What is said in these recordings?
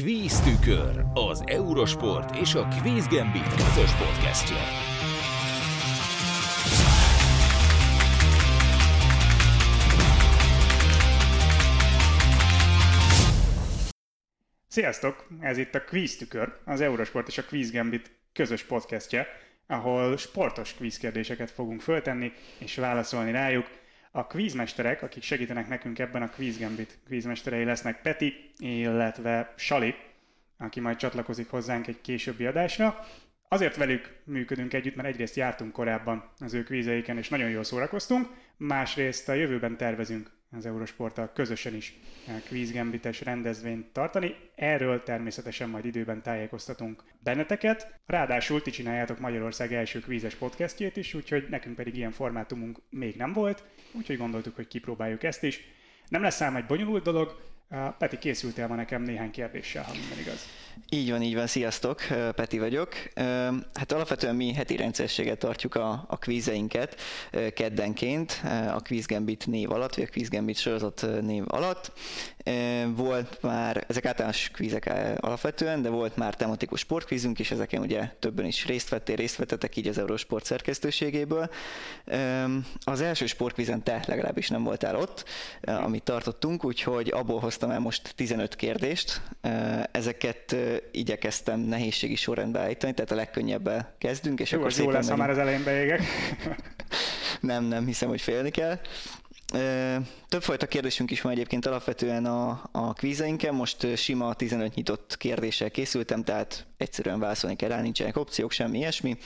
Kvíz Tükör, az Eurosport és a Kvíz Gambit közös podcastje. Sziasztok! Ez itt a Quiz Tükör, az Eurosport és a Quiz Gambit közös podcastje, ahol sportos kérdéseket fogunk föltenni és válaszolni rájuk. A quizmesterek, akik segítenek nekünk ebben a Quiz Gambit quizmesterei lesznek Peti, illetve Sali, aki majd csatlakozik hozzánk egy későbbi adásra. Azért velük működünk együtt, mert egyrészt jártunk korábban az ő kvízeiken, és nagyon jól szórakoztunk, másrészt a jövőben tervezünk az Eurosporttal közösen is kvízgembites rendezvényt tartani. Erről természetesen majd időben tájékoztatunk benneteket. Ráadásul ti csináljátok Magyarország első kvízes podcastjét is, úgyhogy nekünk pedig ilyen formátumunk még nem volt, úgyhogy gondoltuk, hogy kipróbáljuk ezt is. Nem lesz ám egy bonyolult dolog, Peti, készültél ma nekem néhány kérdéssel, ha minden igaz. Így van, így van, sziasztok, Peti vagyok. Hát alapvetően mi heti rendszerességet tartjuk a, a kvízeinket keddenként, a Quiz Gambit név alatt, vagy a Quiz Gambit sorozat név alatt. Volt már, ezek általános kvízek alapvetően, de volt már tematikus sportkvízünk is, ezeken ugye többen is részt vettél, részt vettetek így az Eurosport szerkesztőségéből. Az első sportkvízen te legalábbis nem voltál ott, amit tartottunk, úgyhogy abból hoztam el most 15 kérdést. Ezeket igyekeztem nehézségi sorrendbe állítani, tehát a legkönnyebbel kezdünk. És jó, akkor jó lesz, ha már az elején beégek. nem, nem hiszem, hogy félni kell. Többfajta kérdésünk is van egyébként alapvetően a, a kvízeinken, most sima 15 nyitott kérdéssel készültem, tehát egyszerűen válaszolni kell rá, nincsenek opciók, semmi ilyesmi,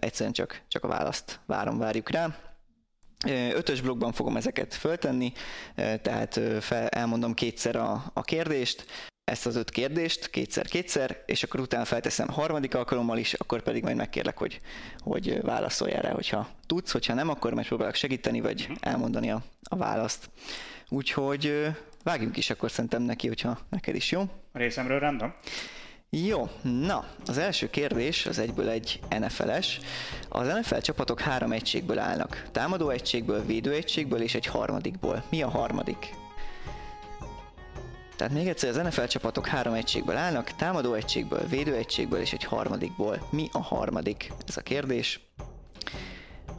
egyszerűen csak, csak a választ várom, várjuk rá. Ötös blogban fogom ezeket föltenni, tehát fel, elmondom kétszer a, a kérdést, ezt az öt kérdést kétszer-kétszer, és akkor utána felteszem harmadik alkalommal is, akkor pedig majd megkérlek, hogy, hogy válaszoljál rá, hogyha tudsz, hogyha nem, akkor megpróbálok segíteni, vagy mhm. elmondani a, a választ. Úgyhogy vágjunk is akkor szerintem neki, hogyha neked is jó. A részemről rendben. Jó, na, az első kérdés az egyből egy NFL-es. Az NFL csapatok három egységből állnak. Támadó egységből, védő egységből és egy harmadikból. Mi a harmadik? Tehát még egyszer az NFL csapatok három egységből állnak, támadó egységből, védő egységből és egy harmadikból. Mi a harmadik? Ez a kérdés.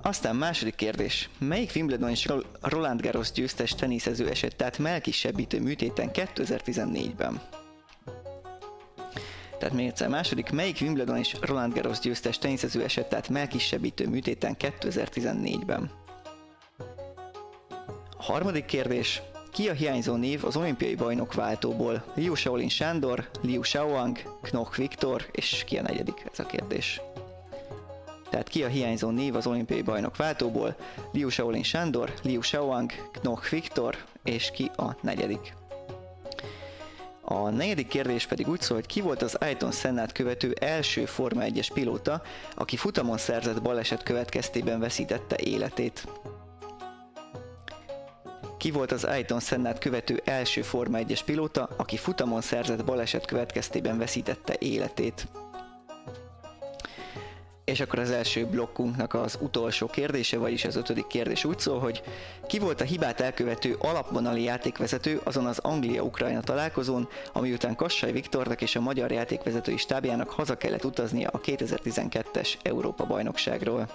Aztán második kérdés. Melyik Wimbledon és Roland Garros győztes teniszező esett tehát melkisebbítő műtéten 2014-ben? Tehát még egyszer második. Melyik Wimbledon és Roland Garros győztes teniszező esett tehát melkisebbítő műtéten 2014-ben? A harmadik kérdés. Ki a hiányzó név az olimpiai bajnok váltóból? Liu Shaolin Sándor, Liu Shaoang, Knoch Viktor, és ki a negyedik? Ez a kérdés. Tehát ki a hiányzó név az olimpiai bajnok váltóból? Liu Shaolin Sándor, Liu Shaoang, Knoch Viktor, és ki a negyedik? A negyedik kérdés pedig úgy szól, hogy ki volt az Ayrton Sennát követő első Forma 1-es pilóta, aki futamon szerzett baleset következtében veszítette életét. Ki volt az Ayrton Sennát követő első Forma 1-es pilóta, aki futamon szerzett baleset következtében veszítette életét? És akkor az első blokkunknak az utolsó kérdése, vagyis az ötödik kérdés úgy szól, hogy ki volt a hibát elkövető alapvonali játékvezető azon az Anglia-Ukrajna találkozón, ami után Kassai Viktornak és a magyar játékvezetői stábjának haza kellett utaznia a 2012-es Európa-bajnokságról?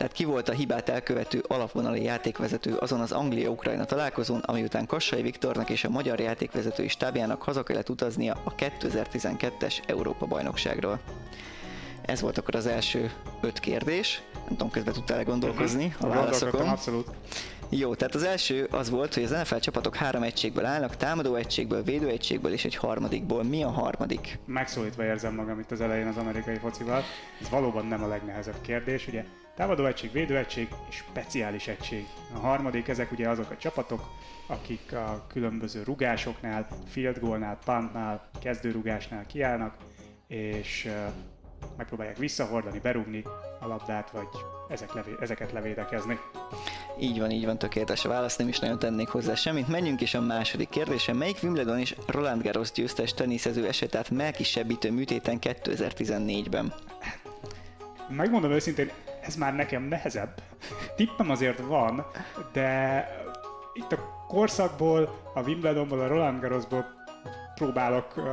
Tehát ki volt a hibát elkövető alapvonali játékvezető azon az Anglia-Ukrajna találkozón, ami után Kassai Viktornak és a magyar játékvezetői stábjának haza kellett utaznia a 2012-es Európa-bajnokságról. Ez volt akkor az első öt kérdés. Nem tudom, közben tudtál gondolkozni uh-huh. a válaszokon. abszolút. Jó, tehát az első az volt, hogy az NFL csapatok három egységből állnak, támadó egységből, védő egységből és egy harmadikból. Mi a harmadik? Megszólítva érzem magam itt az elején az amerikai focival. Ez valóban nem a legnehezebb kérdés, ugye támadó egység, védő egység és speciális egység. A harmadik, ezek ugye azok a csapatok, akik a különböző rugásoknál, field goalnál, puntnál, kezdőrugásnál kiállnak, és megpróbálják visszahordani, berúgni a labdát, vagy ezek levé, ezeket levédekezni. Így van, így van, tökéletes a válasz, nem is nagyon tennék hozzá semmit. Menjünk is a második kérdésre. Melyik Wimbledon és Roland Garros győztes teniszező esetát melkisebbítő műtéten 2014-ben? Megmondom őszintén, ez már nekem nehezebb. Tippem azért van, de itt a korszakból, a Wimbledonból, a Roland Garrosból próbálok uh,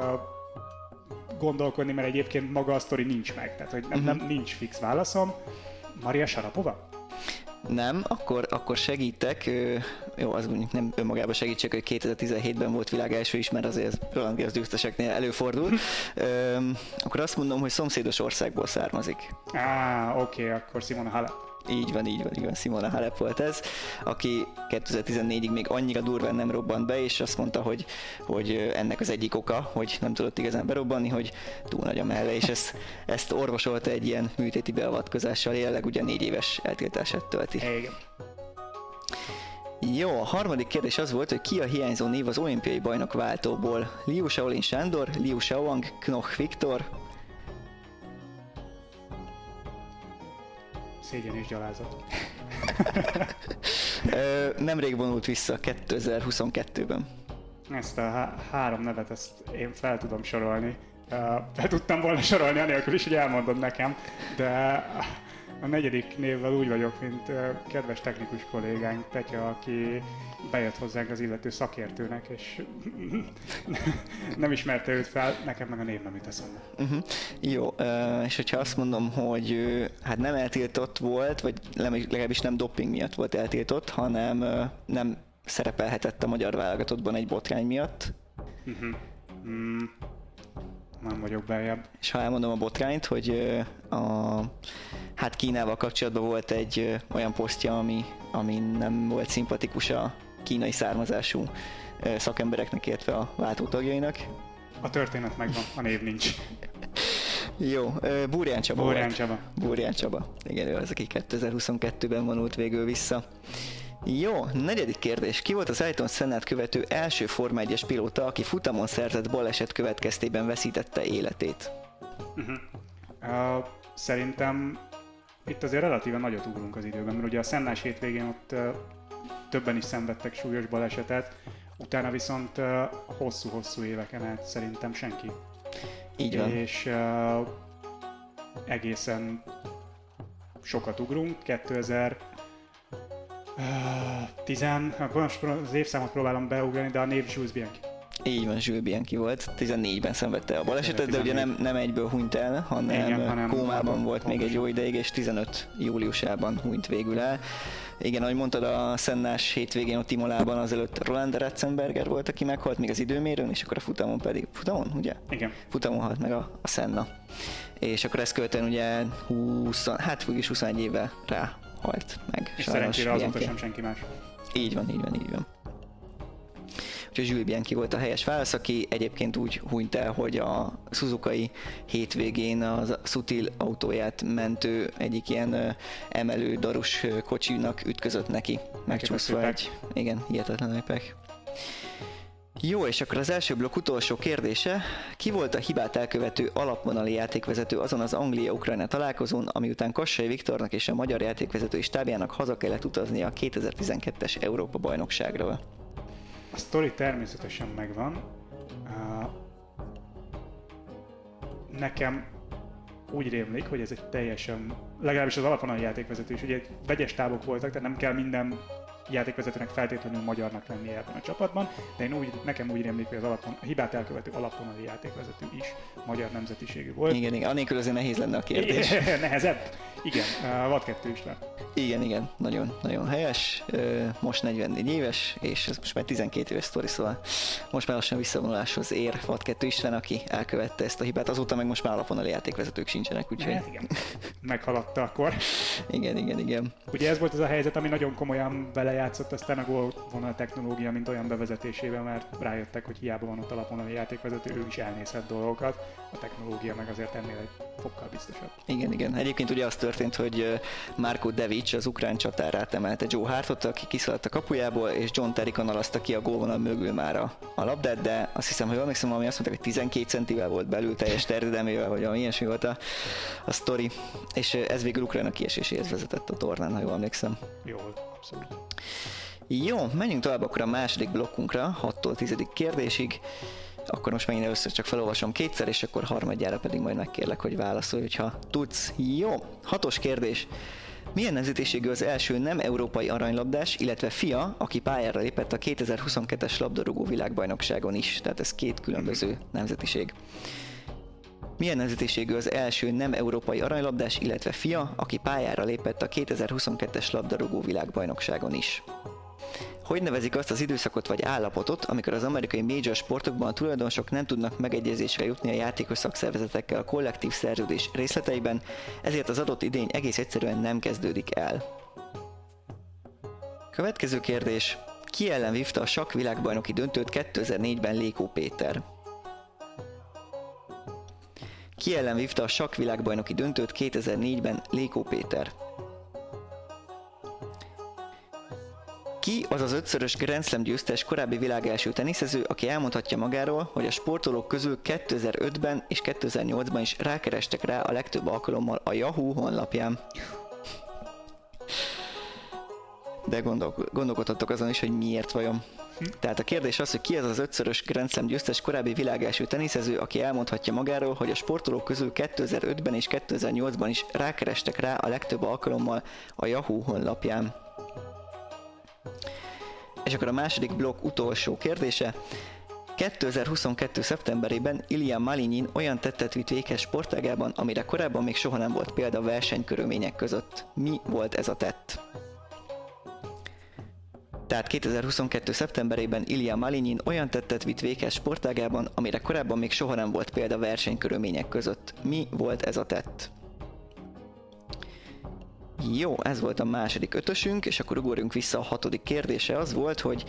gondolkodni, mert egyébként maga a sztori nincs meg, tehát hogy nem, nem nincs fix válaszom. Maria Sarapova? Nem, akkor, akkor segítek. Jó, az mondjuk nem önmagában segítsek, hogy 2017-ben volt világ első is, mert azért Roland Garros győzteseknél előfordul. Akkor azt mondom, hogy szomszédos országból származik. Á, oké, okay, akkor Simona Halep. Így van, így van, így van, Simona Halep volt ez, aki 2014-ig még annyira durván nem robbant be, és azt mondta, hogy, hogy ennek az egyik oka, hogy nem tudott igazán berobbanni, hogy túl nagy a melle, és ezt, ezt orvosolta egy ilyen műtéti beavatkozással, jelenleg ugye négy éves eltiltását tölti. Igen. Jó, a harmadik kérdés az volt, hogy ki a hiányzó név az olimpiai bajnok váltóból. Liu Shaolin Sándor, Liu Shaoang, Knoch Viktor, Szégyen és gyalázat. Nemrég vonult vissza 2022-ben. Ezt a há- három nevet, ezt én fel tudom sorolni. Fel tudtam volna sorolni, anélkül is, hogy elmondod nekem, de a negyedik névvel úgy vagyok, mint kedves technikus kollégánk Petya, aki bejött hozzánk az illető szakértőnek, és nem ismerte őt fel, nekem meg a név nem jut eszembe. Uh-huh. Jó, és hogyha azt mondom, hogy ő, hát nem eltiltott volt, vagy legalábbis nem doping miatt volt eltiltott, hanem nem szerepelhetett a magyar válogatottban egy botrány miatt, Uh-huh. Mm, nem vagyok beljebb. és ha elmondom a botrányt, hogy a, hát Kínával kapcsolatban volt egy olyan posztja, ami, ami nem volt szimpatikus a kínai származású szakembereknek, illetve a váltótagjainak. A történet megvan, a név nincs. Jó, Búrján Csaba Bórián volt. Csaba. Búrján Csaba. Igen, ő az, aki 2022-ben vonult végül vissza. Jó, negyedik kérdés. Ki volt az Ayrton Sennát követő első Forma 1-es pilóta, aki futamon szerzett baleset következtében veszítette életét? Uh, szerintem itt azért relatíven nagyot ugrunk az időben, mert ugye a Szennás hétvégén ott uh, többen is szenvedtek súlyos balesetet, utána viszont uh, hosszú-hosszú éveken át szerintem senki. Így van. És uh, egészen sokat ugrunk, 2000 10, akkor most az évszámot próbálom beugrani, de a név Jules Bianchi. Így van, Jules Bianchi volt. 14-ben szenvedte a balesetet, de ugye 14. nem, nem egyből hunyt el, hanem, Igen, hanem- kómában volt még egy jó ideig, és 15 júliusában hunyt végül el. Igen, ahogy mondtad, a Szennás hétvégén ott Imolában azelőtt Roland Ratzenberger volt, aki meghalt még az időmérőn, és akkor a futamon pedig, futamon, ugye? Igen. futamon halt meg a, a Senna. És akkor ezt követően ugye 20, hát úgyis 21 éve rá halt meg. És szerencsére azóta Bianchi. sem senki más. Így van, így van, így van. Úgyhogy Jules Bianchi volt a helyes válasz, aki egyébként úgy hunyt el, hogy a Suzuki hétvégén a Sutil autóját mentő egyik ilyen emelő darus kocsinak ütközött neki, megcsúszva egy, igen, hihetetlen epek. Jó, és akkor az első blokk utolsó kérdése. Ki volt a hibát elkövető alapvonali játékvezető azon az Anglia-Ukrajna találkozón, ami után Kassai Viktornak és a magyar játékvezetői stábjának haza kellett utaznia a 2012-es Európa bajnokságról? A sztori természetesen megvan. Nekem úgy rémlik, hogy ez egy teljesen, legalábbis az alapvonali játékvezető is, ugye egy vegyes tábok voltak, tehát nem kell minden játékvezetőnek feltétlenül magyarnak lennie ebben a csapatban, de én úgy, nekem úgy rémlik, hogy az alapvon, a hibát elkövető alapvonali játékvezető is magyar nemzetiségű volt. Igen, igen, anélkül azért nehéz lenne a kérdés. Nehezebb? Igen, uh, vad kettő István. Igen, igen, nagyon, nagyon helyes. Most 44 éves, és ez most már 12 éves sztori, szóval most már lassan visszavonuláshoz ér Vad 2 István, aki elkövette ezt a hibát. Azóta meg most már alapvonali játékvezetők sincsenek, úgyhogy Hát igen, meghaladta akkor. igen, igen, igen. Ugye ez volt az a helyzet, ami nagyon komolyan belejátszott aztán a gólvonal technológia, mint olyan bevezetésében, mert rájöttek, hogy hiába van ott alapvonali játékvezető, ő is elnézhet dolgokat. A technológia meg azért ennél egy fokkal biztosabb. Igen, igen. Egyébként ugye az történt, hogy Marko Devic az ukrán csatárát emelte Joe Hartot, aki kiszaladt a kapujából, és John Terry kanalazta ki a gólvonal mögül már a, a labdát, de azt hiszem, hogy emlékszem, valami azt mondták, hogy 12 centivel volt belül, teljes terjedelmével, vagy valami ilyesmi volt a, a sztori, és ez végül Ukrajna kieséséhez vezetett a tornán, ha jól emlékszem. Jól, abszolút. Jó, menjünk tovább akkor a második blokkunkra, 6-tól 10. kérdésig. Akkor most megint először csak felolvasom kétszer, és akkor harmadjára pedig majd megkérlek, hogy válaszolj, hogyha tudsz. Jó, hatos kérdés. Milyen nemzetiségű az első nem európai aranylabdás, illetve fia, aki pályára lépett a 2022-es labdarúgó világbajnokságon is, tehát ez két különböző nemzetiség. Milyen nemzetiségű az első nem európai aranylabdás, illetve fia, aki pályára lépett a 2022-es labdarúgó világbajnokságon is? Hogy nevezik azt az időszakot vagy állapotot, amikor az amerikai major sportokban a tulajdonosok nem tudnak megegyezésre jutni a játékos szakszervezetekkel a kollektív szerződés részleteiben, ezért az adott idény egész egyszerűen nem kezdődik el. Következő kérdés. Ki ellen vívta a sakk világbajnoki döntőt 2004-ben Lékó Péter? Ki ellen vívta a sakk világbajnoki döntőt 2004-ben Lékó Péter? Ki az az ötszörös Grand Slam győztes korábbi világ első teniszező, aki elmondhatja magáról, hogy a sportolók közül 2005-ben és 2008-ban is rákerestek rá a legtöbb alkalommal a Yahoo honlapján? De gondol, azon is, hogy miért vajon. Tehát a kérdés az, hogy ki az az ötszörös Grand Slam győztes korábbi világ első teniszező, aki elmondhatja magáról, hogy a sportolók közül 2005-ben és 2008-ban is rákerestek rá a legtöbb alkalommal a Yahoo honlapján. És akkor a második blokk utolsó kérdése. 2022. szeptemberében Ilya Malinyin olyan tettet vitt véghez sportágában, amire korábban még soha nem volt példa versenykörülmények között. Mi volt ez a tett? Tehát 2022. szeptemberében Ilya Malinyin olyan tettet vitt véghez sportágában, amire korábban még soha nem volt példa versenykörülmények között. Mi volt ez a tett? Jó, ez volt a második ötösünk, és akkor ugorjunk vissza a hatodik kérdése. Az volt, hogy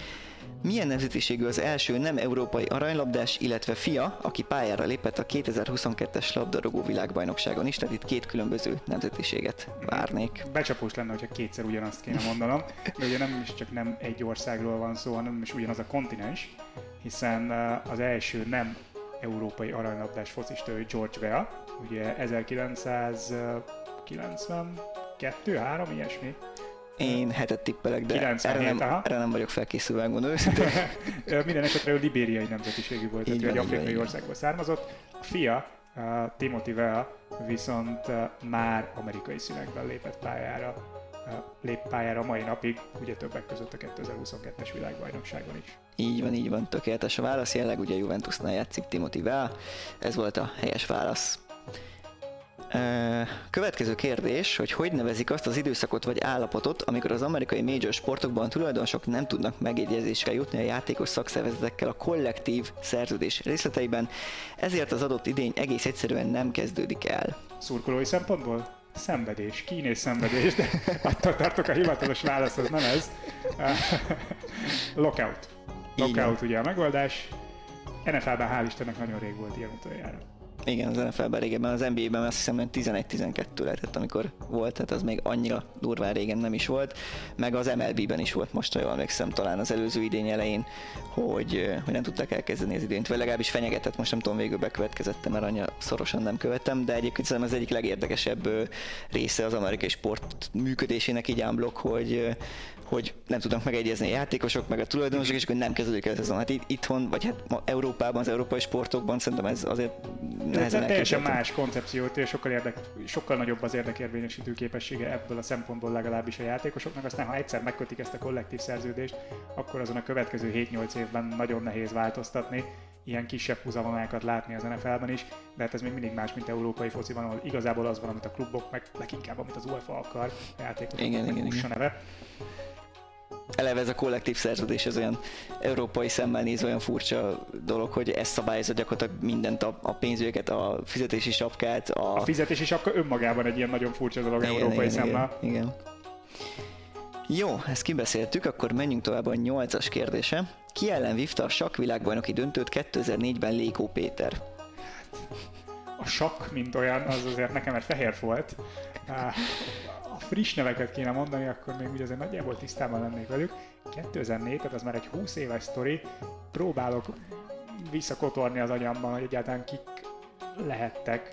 milyen nemzetiségű az első nem európai aranylabdás, illetve fia, aki pályára lépett a 2022-es labdarúgó világbajnokságon is, tehát itt két különböző nemzetiséget várnék. Becsapós lenne, hogyha kétszer ugyanazt kéne mondanom, de ugye nem is csak nem egy országról van szó, hanem is ugyanaz a kontinens, hiszen uh, az első nem európai aranylabdás focista George Weah, ugye 1990 kettő, három, ilyesmi. Én hetet tippelek, de 97, erre, nem, aha. erre nem vagyok felkészülve, megmondom őszintén. Minden esetre ő libériai nemzetiségű volt, tehát egy afrikai így országból származott. A fia, uh, Timothy Weah viszont uh, már amerikai színekben lépett pályára, uh, lép pályára a mai napig, ugye többek között a 2022-es világbajnokságon is. Így van, így van, tökéletes a válasz. Jelenleg ugye Juventusnál játszik Timothy Weah. Ez volt a helyes válasz. Következő kérdés, hogy hogy nevezik azt az időszakot vagy állapotot, amikor az amerikai major sportokban tulajdonosok nem tudnak megegyezésre jutni a játékos szakszervezetekkel a kollektív szerződés részleteiben, ezért az adott idény egész egyszerűen nem kezdődik el. Szurkolói szempontból? Szenvedés, kín és szenvedés, de attól tartok a hivatalos válasz az nem ez. Lockout. Lockout ugye a megoldás. NFL-ben hál' Istennek nagyon rég volt ilyen utoljára. Igen, az NFL-ben régebben, az NBA-ben azt hiszem hogy 11-12 lehetett, amikor volt, tehát az még annyira durván régen nem is volt. Meg az MLB-ben is volt most, ha jól emlékszem, talán az előző idény elején, hogy, hogy nem tudták elkezdeni az idényt, vagy legalábbis fenyegetett, most nem tudom, végül bekövetkezett mert annyira szorosan nem követtem, de egyébként szerintem az egyik legérdekesebb része az amerikai sport működésének így ámblok, hogy hogy nem tudnak megegyezni a játékosok, meg a tulajdonosok, és akkor nem kezdődik el a szezon. Hát itt, itthon, vagy hát ma Európában, az európai sportokban szerintem ez azért nehezen teljesen más koncepciót, és sokkal, érdek, sokkal nagyobb az érdekérvényesítő képessége ebből a szempontból legalábbis a játékosoknak. Aztán, ha egyszer megkötik ezt a kollektív szerződést, akkor azon a következő 7-8 évben nagyon nehéz változtatni, ilyen kisebb húzavonákat látni az NFL-ben is, de hát ez még mindig más, mint európai fociban, ahol igazából az van, amit a klubok, meg leginkább, amit az UEFA akar, a játékosok Igen, igen, igen. neve. Eleve ez a kollektív szerződés, ez olyan európai szemmel nézve olyan furcsa dolog, hogy ez szabályozza gyakorlatilag mindent, a, a pénzügyeket, a fizetési sapkát, a... A fizetés is akkor önmagában egy ilyen nagyon furcsa dolog európai szemmel. igen, igen. Jó, ezt kibeszéltük, akkor menjünk tovább a nyolcas kérdése. Ki ellen vívta a sakkvilágbajnoki döntőt 2004-ben Lékó Péter? a sakk, mint olyan, az azért nekem egy fehér volt. Friss neveket kéne mondani, akkor még úgy azért nagyjából tisztában lennék velük. 2004, tehát az már egy 20 éves sztori. Próbálok visszakotorni az agyamban, hogy egyáltalán kik lehettek.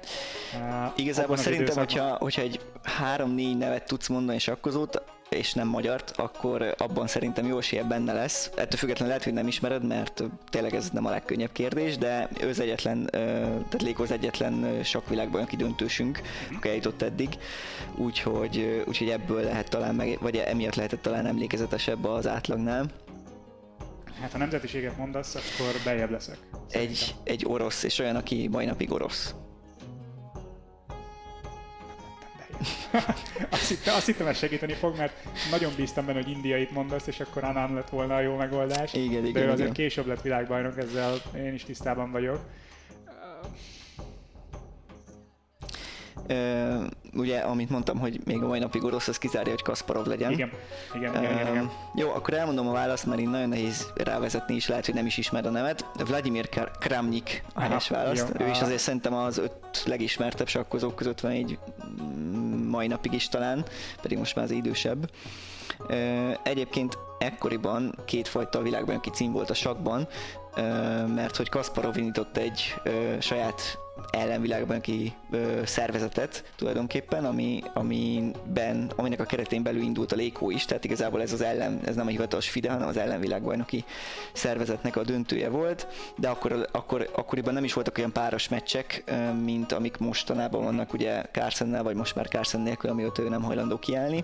Abban Igazából az szerintem, hogyha, hogyha egy három-négy nevet tudsz mondani sakkozót, és nem magyart, akkor abban szerintem jó esélye benne lesz. Ettől függetlenül lehet, hogy nem ismered, mert tényleg ez nem a legkönnyebb kérdés, de ő az egyetlen, tehát Léko az egyetlen sakvilágbajnoki döntősünk, aki eljutott eddig, úgyhogy, úgyhogy ebből lehet talán, meg, vagy emiatt lehetett talán emlékezetesebb az átlagnál. Hát ha nemzetiséget mondasz, akkor bejebb leszek. Egy, egy orosz, és olyan, aki mai napig orosz. Azt, hittem, azt hittem, ez segíteni fog, mert nagyon bíztam benne, hogy indiait mondasz, és akkor Anán lett volna a jó megoldás. Igen, de igen, ő azért igen. később lett világbajnok, ezzel én is tisztában vagyok. Ö, ugye, amit mondtam, hogy még a mai napig orosz, az kizárja, hogy Kasparov legyen. Igen, igen, igen, igen, igen. Jó, akkor elmondom a választ, mert így nagyon nehéz rávezetni is, lehet, hogy nem is ismered a nevet. Vladimir Kramnik a helyes választ. jó, ő is azért szerintem az öt legismertebb sakkozók között van egy mm, mai napig is talán, pedig most már az idősebb. Ö, Egyébként ekkoriban kétfajta világbajnoki cím volt a sakban, mert hogy Kasparov indított egy ö, saját ellenvilágbajnoki ö, szervezetet tulajdonképpen, ami, amiben, aminek a keretén belül indult a Lékó is, tehát igazából ez az ellen, ez nem a hivatalos FIDE, hanem az ellenvilágbajnoki szervezetnek a döntője volt, de akkor, akkor, akkoriban nem is voltak olyan páros meccsek, mint amik mostanában vannak ugye Carsonnel, vagy most már Carson nélkül, amióta ő nem hajlandó kiállni.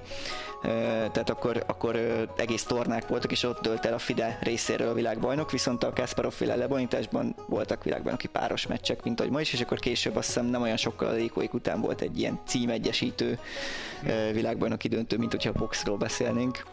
Tehát akkor, akkor egész tornák voltak, és ott dölt el a FIDE részéről a világbajnok, viszont a Kasparov féle lebonyításban voltak világbajnoki páros meccsek, mint ahogy ma is, és akkor később azt hiszem nem olyan sokkal a Lékóik után volt egy ilyen címegyesítő világbajnoki döntő, mint hogyha a boxról beszélnénk.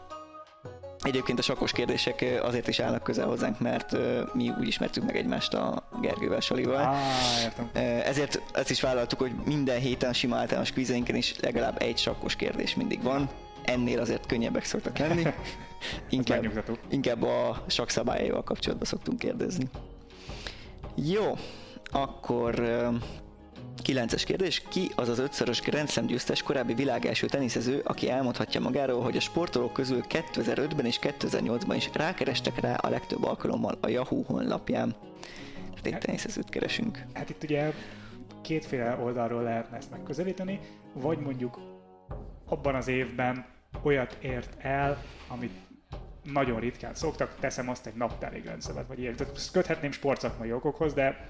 Egyébként a sakos kérdések azért is állnak közel hozzánk, mert mi úgy ismertük meg egymást a Gergővel, Solival. Á, értem. Ezért ezt is vállaltuk, hogy minden héten sima általános kvízeinken is legalább egy sakkos kérdés mindig van. Ennél azért könnyebbek szoktak lenni. Inkább, inkább a sakszabályaival kapcsolatban szoktunk kérdezni. Jó, akkor Kilences kérdés. Ki az az ötszörös Grand Slam győztes korábbi világelső teniszező, aki elmondhatja magáról, hogy a sportolók közül 2005-ben és 2008-ban is rákerestek rá a legtöbb alkalommal a Yahoo honlapján? Tehát egy teniszezőt keresünk. Hát itt ugye kétféle oldalról lehetne ezt megközelíteni, vagy mondjuk abban az évben olyat ért el, amit nagyon ritkán szoktak, teszem azt egy naptári grenzövet, vagy ilyen. Tehát köthetném sportszakmai okokhoz, de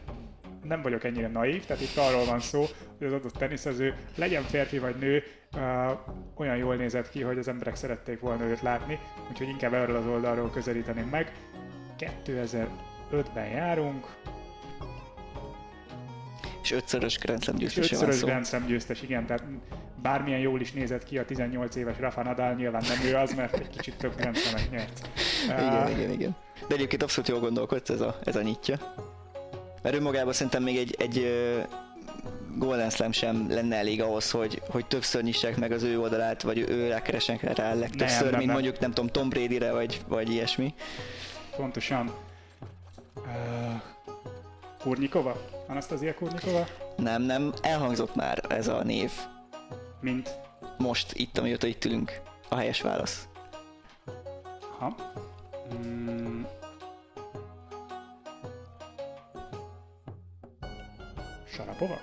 nem vagyok ennyire naív, tehát itt arról van szó, hogy az adott teniszező, legyen férfi vagy nő, uh, olyan jól nézett ki, hogy az emberek szerették volna őt látni, úgyhogy inkább erről az oldalról közelíteném meg. 2005-ben járunk, És ötszörös Grand Slam van ötszörös. Grand Slam győztes, igen, tehát bármilyen jól is nézett ki a 18 éves Rafa Nadal, nyilván nem ő az, mert egy kicsit több Grand Slam-et nyert. Igen, Ah, igen, igen. De egyébként abszolút jól gondolkodsz, ez a, ez a nyitja. Mert önmagában szerintem még egy, egy Golden Slam sem lenne elég ahhoz, hogy, hogy többször nyissák meg az ő oldalát, vagy ő rákeresnek rá legtöbbször, Nem, nem, mint nem. mondjuk nem tudom, Tom Brady-re, vagy, vagy ilyesmi. Pontosan. Uh, Kurnikova? Anasztazia Kurnikova? Nem, nem, elhangzott már ez a név. Mint? Most, itt, amióta itt ülünk. A helyes válasz. Ha? Mm. Sarapova?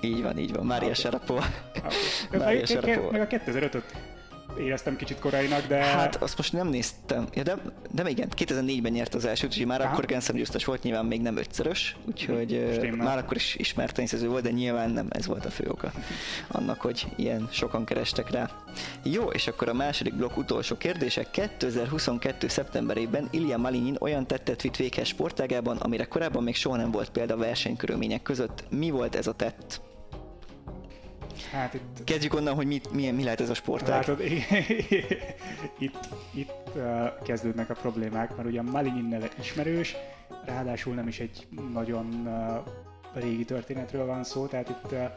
Így van, így van. Mária Oké. Sharapova. Okay. Mária meg a 2005-öt éreztem kicsit korainak, de... Hát azt most nem néztem. Ja, de, de igen, 2004-ben nyert az elsőt, úgyhogy már Aha. akkor Grand Slam győztes volt, nyilván még nem ötszörös, úgyhogy Stimmel. már akkor is ismert teniszező volt, de nyilván nem ez volt a fő oka annak, hogy ilyen sokan kerestek rá. Jó, és akkor a második blokk utolsó kérdése. 2022. szeptemberében Ilya Malinyin olyan tettet vitt véghez sportágában, amire korábban még soha nem volt példa versenykörülmények között. Mi volt ez a tett? Hát itt... Kezdjük onnan, hogy mi, milyen, mi lehet ez a sportág. Látod, itt, itt uh, kezdődnek a problémák, mert ugye a Malinyin neve ismerős, ráadásul nem is egy nagyon uh, régi történetről van szó, tehát itt uh,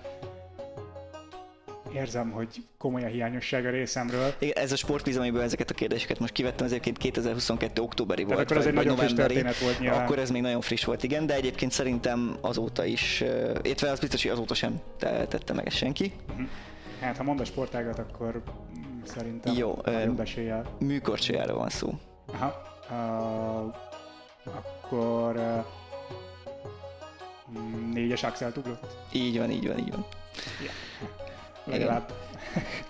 érzem, hogy komoly a hiányosság a részemről. Igen, ez a sportvíz, amiből ezeket a kérdéseket most kivettem, az egyébként 2022. októberi volt, akkor ez egy nagyon friss történet volt nyilván. Akkor ez még nagyon friss volt, igen, de egyébként szerintem azóta is, illetve az biztos, hogy azóta sem te- tette meg ezt senki. Hát ha mond a sportágat, akkor szerintem Jó. Műkorcsolyáról van szó. Aha. Uh, akkor uh, négyes axelt ugrott. Így van, így van, így van. Legalább.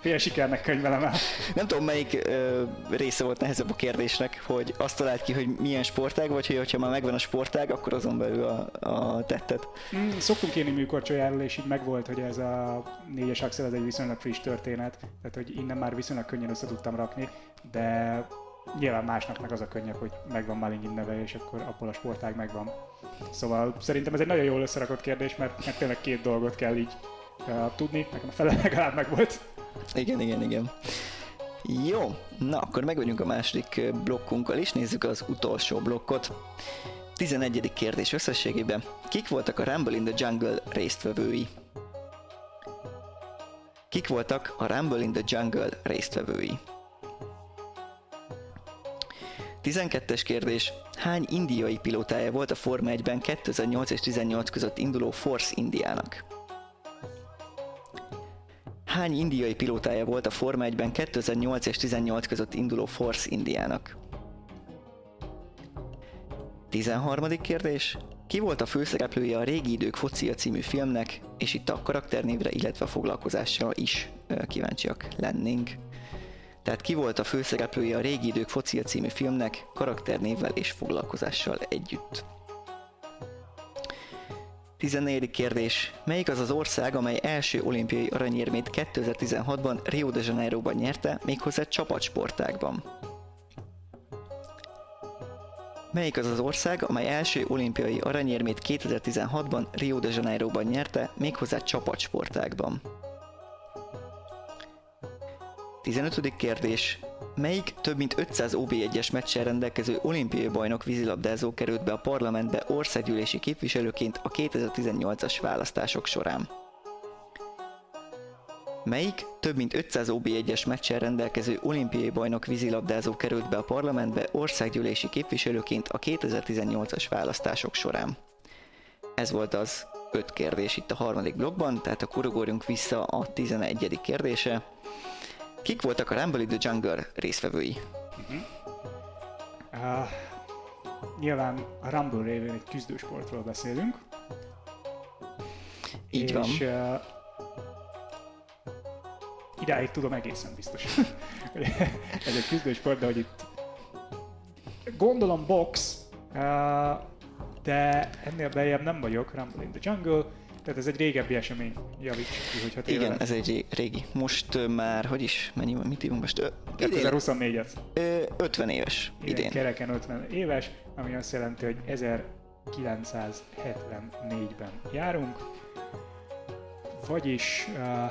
Fél sikernek könyvelem el. Nem tudom, melyik ö, része volt nehezebb a kérdésnek, hogy azt talált ki, hogy milyen sportág, vagy hogy ha már megvan a sportág, akkor azon belül a, a tettet. Mm, szoktunk írni műkorcsolyáról, és így megvolt, hogy ez a négyes axel, ez egy viszonylag friss történet, tehát hogy innen már viszonylag könnyen össze tudtam rakni, de nyilván másnak meg az a könnyebb, hogy megvan Malingin neve, és akkor abból a sportág megvan. Szóval szerintem ez egy nagyon jól összerakott kérdés, mert, mert tényleg két dolgot kell így uh, tudni, nekem a fele legalább megvolt. Igen, igen, igen. Jó, na akkor meg vagyunk a második blokkunkkal is, nézzük az utolsó blokkot. 11. kérdés összességében. Kik voltak a Rumble in the Jungle résztvevői? Kik voltak a Rumble in the Jungle résztvevői? 12-es kérdés. Hány indiai pilótája volt a Forma 1-ben 2008 és 18 között induló Force Indiának? Hány indiai pilótája volt a Forma 1-ben 2008 és 18 között induló Force Indiának? 13. kérdés. Ki volt a főszereplője a Régi idők focia című filmnek, és itt a karakternévre, illetve a foglalkozásra is kíváncsiak lennénk. Tehát ki volt a főszereplője a Régi idők focia című filmnek, karakternévvel és foglalkozással együtt. 14. kérdés. Melyik az az ország, amely első olimpiai aranyérmét 2016-ban Rio de Janeiroban nyerte, méghozzá csapatsportákban? Melyik az az ország, amely első olimpiai aranyérmét 2016-ban Rio de Janeiroban nyerte, méghozzá csapatsportákban? 15. kérdés. Melyik több mint 500 OB1-es meccsen rendelkező olimpiai bajnok vízilabdázó került be a parlamentbe országgyűlési képviselőként a 2018-as választások során? Melyik több mint 500 OB1-es meccsen rendelkező olimpiai bajnok vízilabdázó került be a parlamentbe országgyűlési képviselőként a 2018-as választások során? Ez volt az öt kérdés itt a harmadik blogban, tehát akkor ugorjunk vissza a 11. kérdése. Kik voltak a Rumble in the Jungle részvevői? Uh-huh. Uh, nyilván a Rumble révén egy küzdősportról beszélünk. Így van. És uh, idáig tudom egészen biztos. Ez egy küzdősport, de hogy itt gondolom box, uh, de ennél bejebb nem vagyok, Rumble in the Jungle, tehát ez egy régebbi esemény, javíts ki, hogyha tévedek. Igen, ez egy régi. Most már, hogy is, mennyi, mit írunk most? 2024-et. 50 éves idén. idén. Kereken 50 éves, ami azt jelenti, hogy 1974-ben járunk. Vagyis... Uh,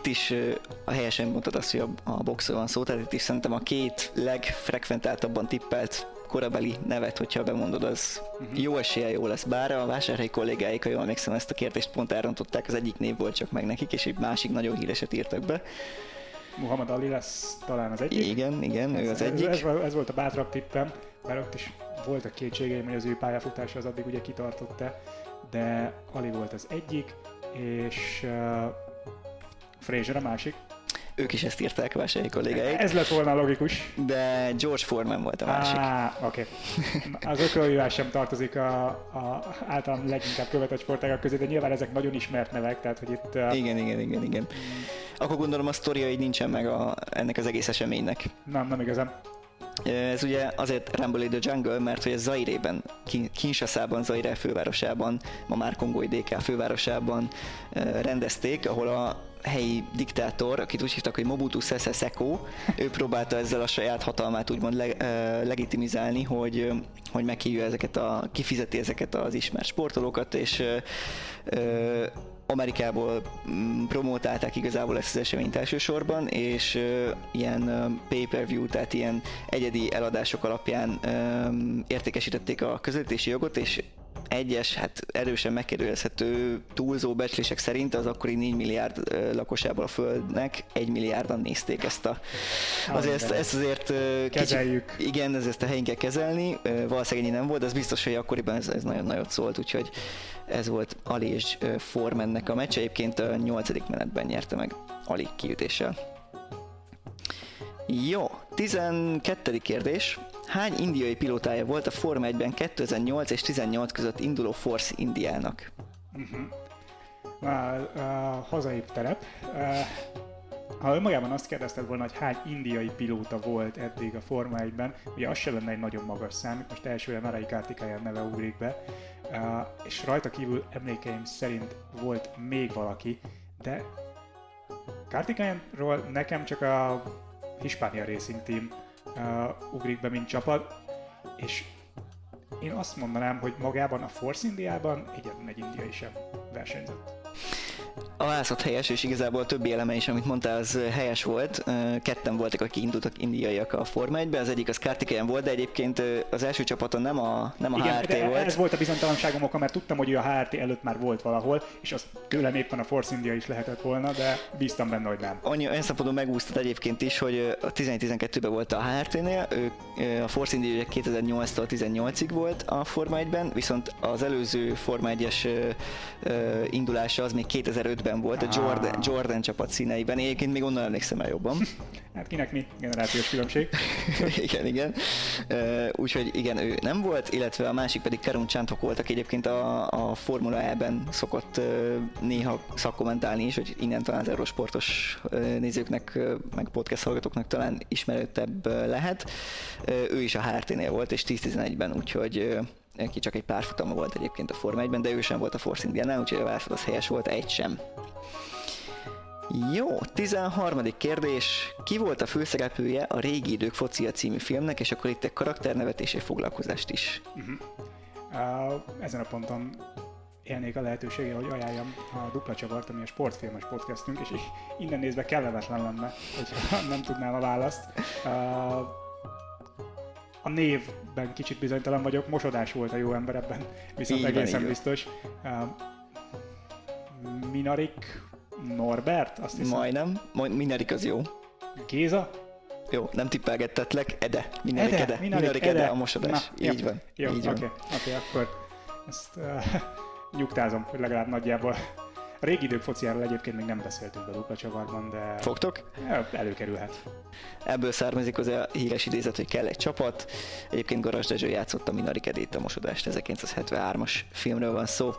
itt is a helyesen mondtad azt, hogy a, a boxról van szó, tehát itt is szerintem a két legfrekventáltabban tippelt korabeli nevet, hogyha bemondod, az uh-huh. jó esélye jó lesz. Bár a vásárhelyi kollégáik, ha jól emlékszem, ezt a kérdést pont elrontották, az egyik név volt csak meg nekik, és egy másik nagyon híreset írtak be. Muhammad Ali lesz talán az egyik. Igen, igen, ő az egyik. Ez, ez, ez volt a bátrabb tippem, bár ott is voltak kétségeim, hogy az ő pályafutása az addig ugye kitartott-e, de Ali volt az egyik, és Fraser a másik. Ők is ezt írták, vásárhelyi kollégáik. Ez lett volna logikus. De George Foreman volt a másik. Ah, oké. Okay. Az ökölvívás sem tartozik a, a általán leginkább követett sportágak közé, de nyilván ezek nagyon ismert nevek, tehát hogy itt... Uh... Igen, igen, igen, igen. Akkor gondolom a sztoria így nincsen meg a, ennek az egész eseménynek. Nem, nem igazán. Ez ugye azért Rumble in the Jungle, mert hogy ez Zairében, Kinshasa-ban, Zaire fővárosában, ma már Kongói DK fővárosában rendezték, ahol a helyi diktátor, akit úgy hívtak, hogy Mobutu Sese Seko, ő próbálta ezzel a saját hatalmát úgymond le, uh, legitimizálni, hogy, hogy meghívja ezeket a, kifizeti ezeket az ismert sportolókat, és uh, Amerikából mm, promotálták igazából ezt az eseményt elsősorban, és uh, ilyen uh, pay-per-view, tehát ilyen egyedi eladások alapján uh, értékesítették a közvetítési jogot, és egyes, hát erősen megkérdőjelezhető túlzó becslések szerint az akkori 4 milliárd lakosából a Földnek 1 milliárdan nézték ezt a... Azért ezt, ezt azért kezeljük. Kicsi, igen, ez ezt a helyén kell kezelni, valószínűleg nem volt, de az biztos, hogy akkoriban ez, ez nagyon nagyot szólt, úgyhogy ez volt Ali és Formannek a meccs, egyébként a 8. menetben nyerte meg Ali kiütéssel. Jó, 12. kérdés. Hány indiai pilótája volt a Forma 1-ben 2008 és 18 között induló Force Indiának? A, a hazai terep. A, ha önmagában azt kérdezted volna, hogy hány indiai pilóta volt eddig a Forma 1-ben, ugye az se lenne egy nagyon magas szám, most elsőre Narai Kartikayan neve ugrik be, uh, és rajta kívül emlékeim szerint volt még valaki, de Kartikayanról nekem csak a Hispania Racing Team uh, ugrik be, mint csapat, és én azt mondanám, hogy magában a Force Indiában egyetlen egy indiai sem versenyzett. A válaszat helyes, és igazából a többi eleme is, amit mondtál, az helyes volt. Ketten voltak, akik indultak indiaiak a Forma 1 az egyik az Kartikeyan volt, de egyébként az első csapaton nem a, nem a Igen, HRT de volt. ez volt a bizonytalanságom oka, mert tudtam, hogy ő a HRT előtt már volt valahol, és az tőlem éppen a Force India is lehetett volna, de bíztam benne, hogy nem. Annyi, olyan szempontból megúsztad egyébként is, hogy a 11-12-ben volt a HRT-nél, ő, a Force India 2008-tól 18-ig volt a Forma 1-ben, viszont az előző Forma 1-es indulása az még 2005-ben volt, a Jordan, Jordan csapat színeiben. Én egyébként még onnan emlékszem el jobban. Hát kinek mi? Generációs különbség. igen, igen. Úgyhogy igen, ő nem volt, illetve a másik pedig Karun Csantok volt, aki egyébként a, a Formula E-ben szokott néha szakkommentálni is, hogy innen talán az Eurosportos nézőknek, meg podcast hallgatóknak talán ismerőtebb lehet. Ő is a HRT-nél volt, és 10-11-ben, úgyhogy neki csak egy pár futama volt egyébként a Forma 1-ben, de ő sem volt a Force Indiánál, úgyhogy a válaszod az helyes volt, egy sem. Jó, 13. kérdés. Ki volt a főszereplője a Régi idők focia című filmnek, és akkor itt egy karakternevet és egy foglalkozást is. Uh-huh. Uh, ezen a ponton élnék a lehetőséggel, hogy ajánljam a Dupla Csavart, ami a sportfilmes podcastünk, és innen nézve kellemetlen lenne, hogyha nem tudnám a választ. Uh, a névben kicsit bizonytalan vagyok, mosodás volt a jó ember ebben, viszont Így egészen van. biztos. Uh, Minarik Norbert, azt hiszem. Majdnem, majd Minarik az jó. Géza? Jó, nem tippelgettetlek, Ede. Minarik Ede. Minarik Minarik Ede. Ede a mosodás. Na, Így jó. van. Jó, oké, okay, okay, akkor ezt uh, nyugtázom, hogy legalább nagyjából. Régi idők fociáról egyébként még nem beszéltünk a dupla csavarban, de Fogtok? előkerülhet. Ebből származik az a híres idézet, hogy kell egy csapat. Egyébként Garas Dezső játszotta Minarik Edét a mosodást, 1973-as filmről van szó.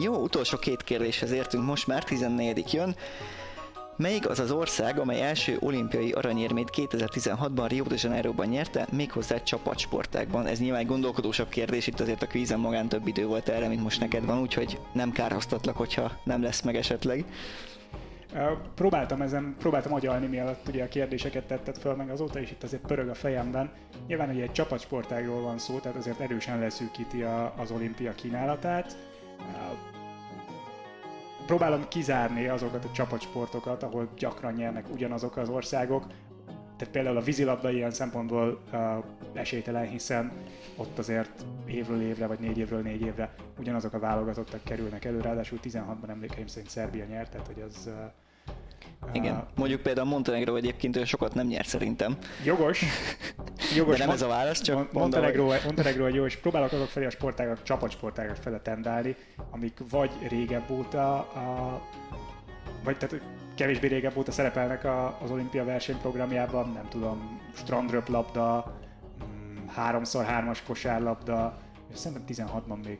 Jó, utolsó két kérdéshez értünk, most már 14 jön. Melyik az az ország, amely első olimpiai aranyérmét 2016-ban Rio de Janeiroban nyerte, méghozzá csapatsportákban? Ez nyilván egy gondolkodósabb kérdés, itt azért a kvízen magán több idő volt erre, mint most neked van, úgyhogy nem kárhoztatlak, hogyha nem lesz meg esetleg. Próbáltam ezen, próbáltam agyalni, mielőtt ugye a kérdéseket tetted föl, meg azóta is itt azért pörög a fejemben. Nyilván ugye egy csapatsportágról van szó, tehát azért erősen leszűkíti a, az olimpia kínálatát. Próbálom kizárni azokat a csapatsportokat, ahol gyakran nyernek ugyanazok az országok. Tehát például a vízilabda ilyen szempontból uh, esélytelen, hiszen ott azért évről évre, vagy négy évről négy évre ugyanazok a válogatottak kerülnek elő, ráadásul 16-ban emlékeim szerint Szerbia nyert, tehát hogy az... Uh, Igen, mondjuk például Montenegro egyébként olyan sokat nem nyert szerintem. Jogos. Jogos. De nem ez a válasz, csak Mon- mondom, Montenegro, Montenegro egy jó, és próbálok azok felé a sportágak, csapatsportágak fele tendálni, amik vagy régebb óta, a, vagy tehát kevésbé régebb óta szerepelnek a, az olimpia versenyprogramjában, nem tudom, strandröplabda, mm, háromszor hármas kosárlabda, és szerintem 16-ban még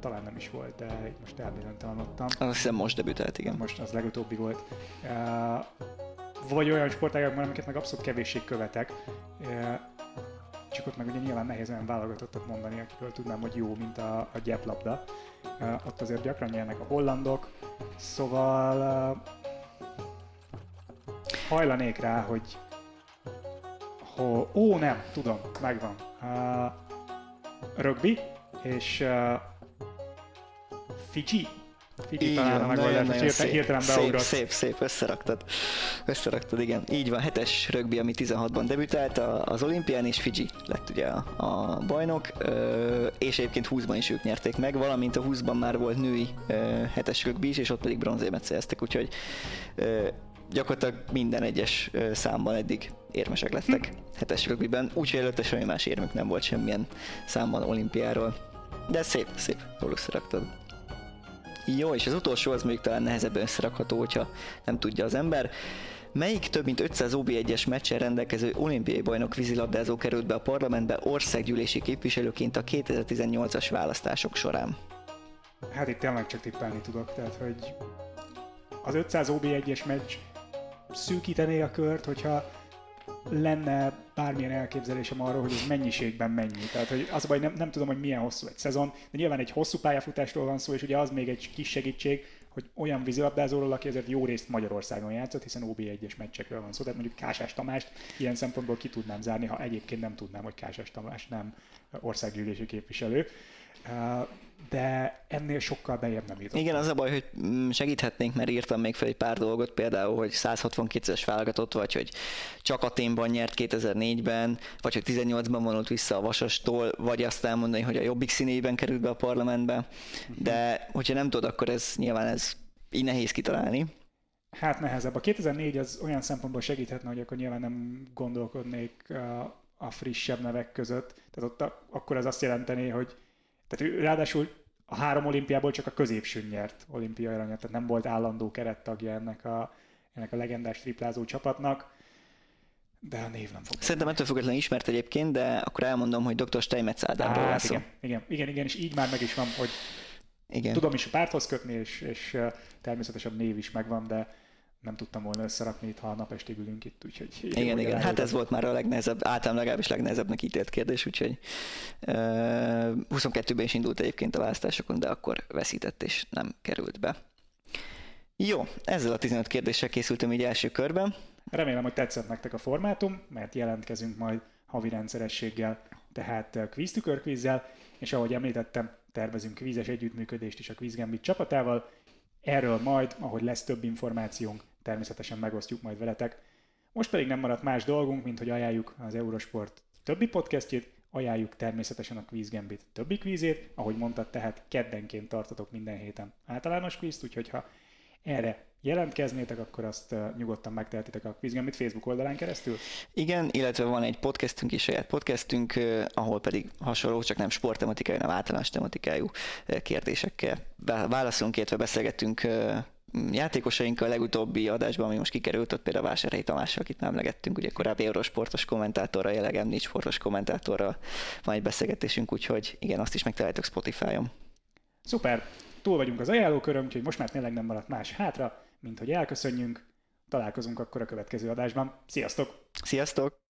talán nem is volt, de most elbizonytalanodtam. Azt hiszem most debütált, igen. Most az legutóbbi volt. Vagy olyan sportágakban, amiket meg abszolút kevéssé követek. Csak ott meg ugye nyilván nehéz olyan válogatottat mondani, akikről tudnám, hogy jó, mint a, a gyeplabda. Ott azért gyakran nyernek a hollandok, szóval hajlanék rá, hogy ho, ó nem, tudom, megvan. Uh, rugby, és uh, Fiji, Fiji talán a megoldás, most nagyon hirtelen, szép, hirtelen szép, beugrott. szép, szép, összeraktad. Összeraktad, igen. Így van, hetes rögbi, ami 16-ban debütált az olimpián, és Fiji lett ugye a, a bajnok, és egyébként 20-ban is ők nyerték meg, valamint a 20-ban már volt női hetes rögbi is, és ott pedig bronzérmet szereztek, úgyhogy gyakorlatilag minden egyes számban eddig érmesek lettek hetes rögbiben, úgyhogy előtte semmi más érmük nem volt semmilyen számban olimpiáról. De szép, szép, összeraktad. Jó, és az utolsó az még talán nehezebben összerakható, hogyha nem tudja az ember. Melyik több mint 500 OB1-es meccsen rendelkező olimpiai bajnok vízilabdázó került be a parlamentbe országgyűlési képviselőként a 2018-as választások során? Hát itt tényleg csak tippelni tudok, tehát hogy az 500 OB1-es meccs szűkítené a kört, hogyha lenne bármilyen elképzelésem arról, hogy ez mennyiségben mennyi. Tehát hogy az a baj, nem, nem tudom, hogy milyen hosszú egy szezon, de nyilván egy hosszú pályafutásról van szó, és ugye az még egy kis segítség, hogy olyan vízilabdázóról, aki azért jó részt Magyarországon játszott, hiszen OB1-es meccsekről van szó, tehát mondjuk Kásás Tamást ilyen szempontból ki tudnám zárni, ha egyébként nem tudnám, hogy Kásás Tamás nem országgyűlési képviselő de ennél sokkal bejebb nem jutott. Igen, az a baj, hogy mm, segíthetnénk, mert írtam még fel egy pár dolgot, például, hogy 162-es válogatott, vagy hogy csak Aténban nyert 2004-ben, vagy hogy 18-ban vonult vissza a Vasastól, vagy azt elmondani, hogy a Jobbik színében került be a parlamentbe, de hogyha nem tudod, akkor ez nyilván ez így nehéz kitalálni. Hát nehezebb. A 2004 az olyan szempontból segíthetne, hogy akkor nyilván nem gondolkodnék a, a frissebb nevek között. Tehát ott a, akkor az azt jelenteni, hogy tehát ő ráadásul a három olimpiából csak a középsőn nyert olimpiai aranyat, tehát nem volt állandó kerettagja ennek a, ennek a legendás triplázó csapatnak. De a név nem fog. Szerintem ettől függetlenül ismert egyébként, de akkor elmondom, hogy dr. Steinmetz Ádámról hát, igen, igen, igen, igen, és így már meg is van, hogy igen. tudom is a párthoz kötni, és, és természetesen név is megvan, de nem tudtam volna összerakni itt, ha a napestig ülünk itt, úgyhogy... Igen, igen, hát ez volt már a legnehezebb, általán legalábbis legnehezebbnek ítélt kérdés, úgyhogy uh, 22-ben is indult egyébként a választásokon, de akkor veszített és nem került be. Jó, ezzel a 15 kérdéssel készültem így első körben. Remélem, hogy tetszett nektek a formátum, mert jelentkezünk majd havi rendszerességgel, tehát kvíztükörkvízzel, és ahogy említettem, tervezünk kvízes együttműködést is a Quizgambit csapatával, Erről majd, ahogy lesz több információnk, természetesen megosztjuk majd veletek. Most pedig nem maradt más dolgunk, mint hogy ajánljuk az Eurosport többi podcastjét, ajánljuk természetesen a Quiz Gambit többi kvízét, ahogy mondtad, tehát keddenként tartatok minden héten általános kvízt, úgyhogy ha erre jelentkeznétek, akkor azt nyugodtan megtehetitek a Quizgambit Facebook oldalán keresztül? Igen, illetve van egy podcastünk is, saját podcastünk, ahol pedig hasonló, csak nem sporttematikai, hanem általános tematikájú kérdésekkel válaszolunk, illetve beszélgetünk játékosainkkal a legutóbbi adásban, ami most kikerült, ott például Vásárhelyi Tamással, akit nem legettünk, ugye korábbi eurosportos kommentátorral, jelenleg nincs sportos kommentátorral van egy beszélgetésünk, úgyhogy igen, azt is megtaláljátok Spotify-on. Szuper! Túl vagyunk az ajánlóköröm, úgyhogy most már tényleg nem maradt más hátra, mint hogy elköszönjünk. Találkozunk akkor a következő adásban. Sziasztok! Sziasztok!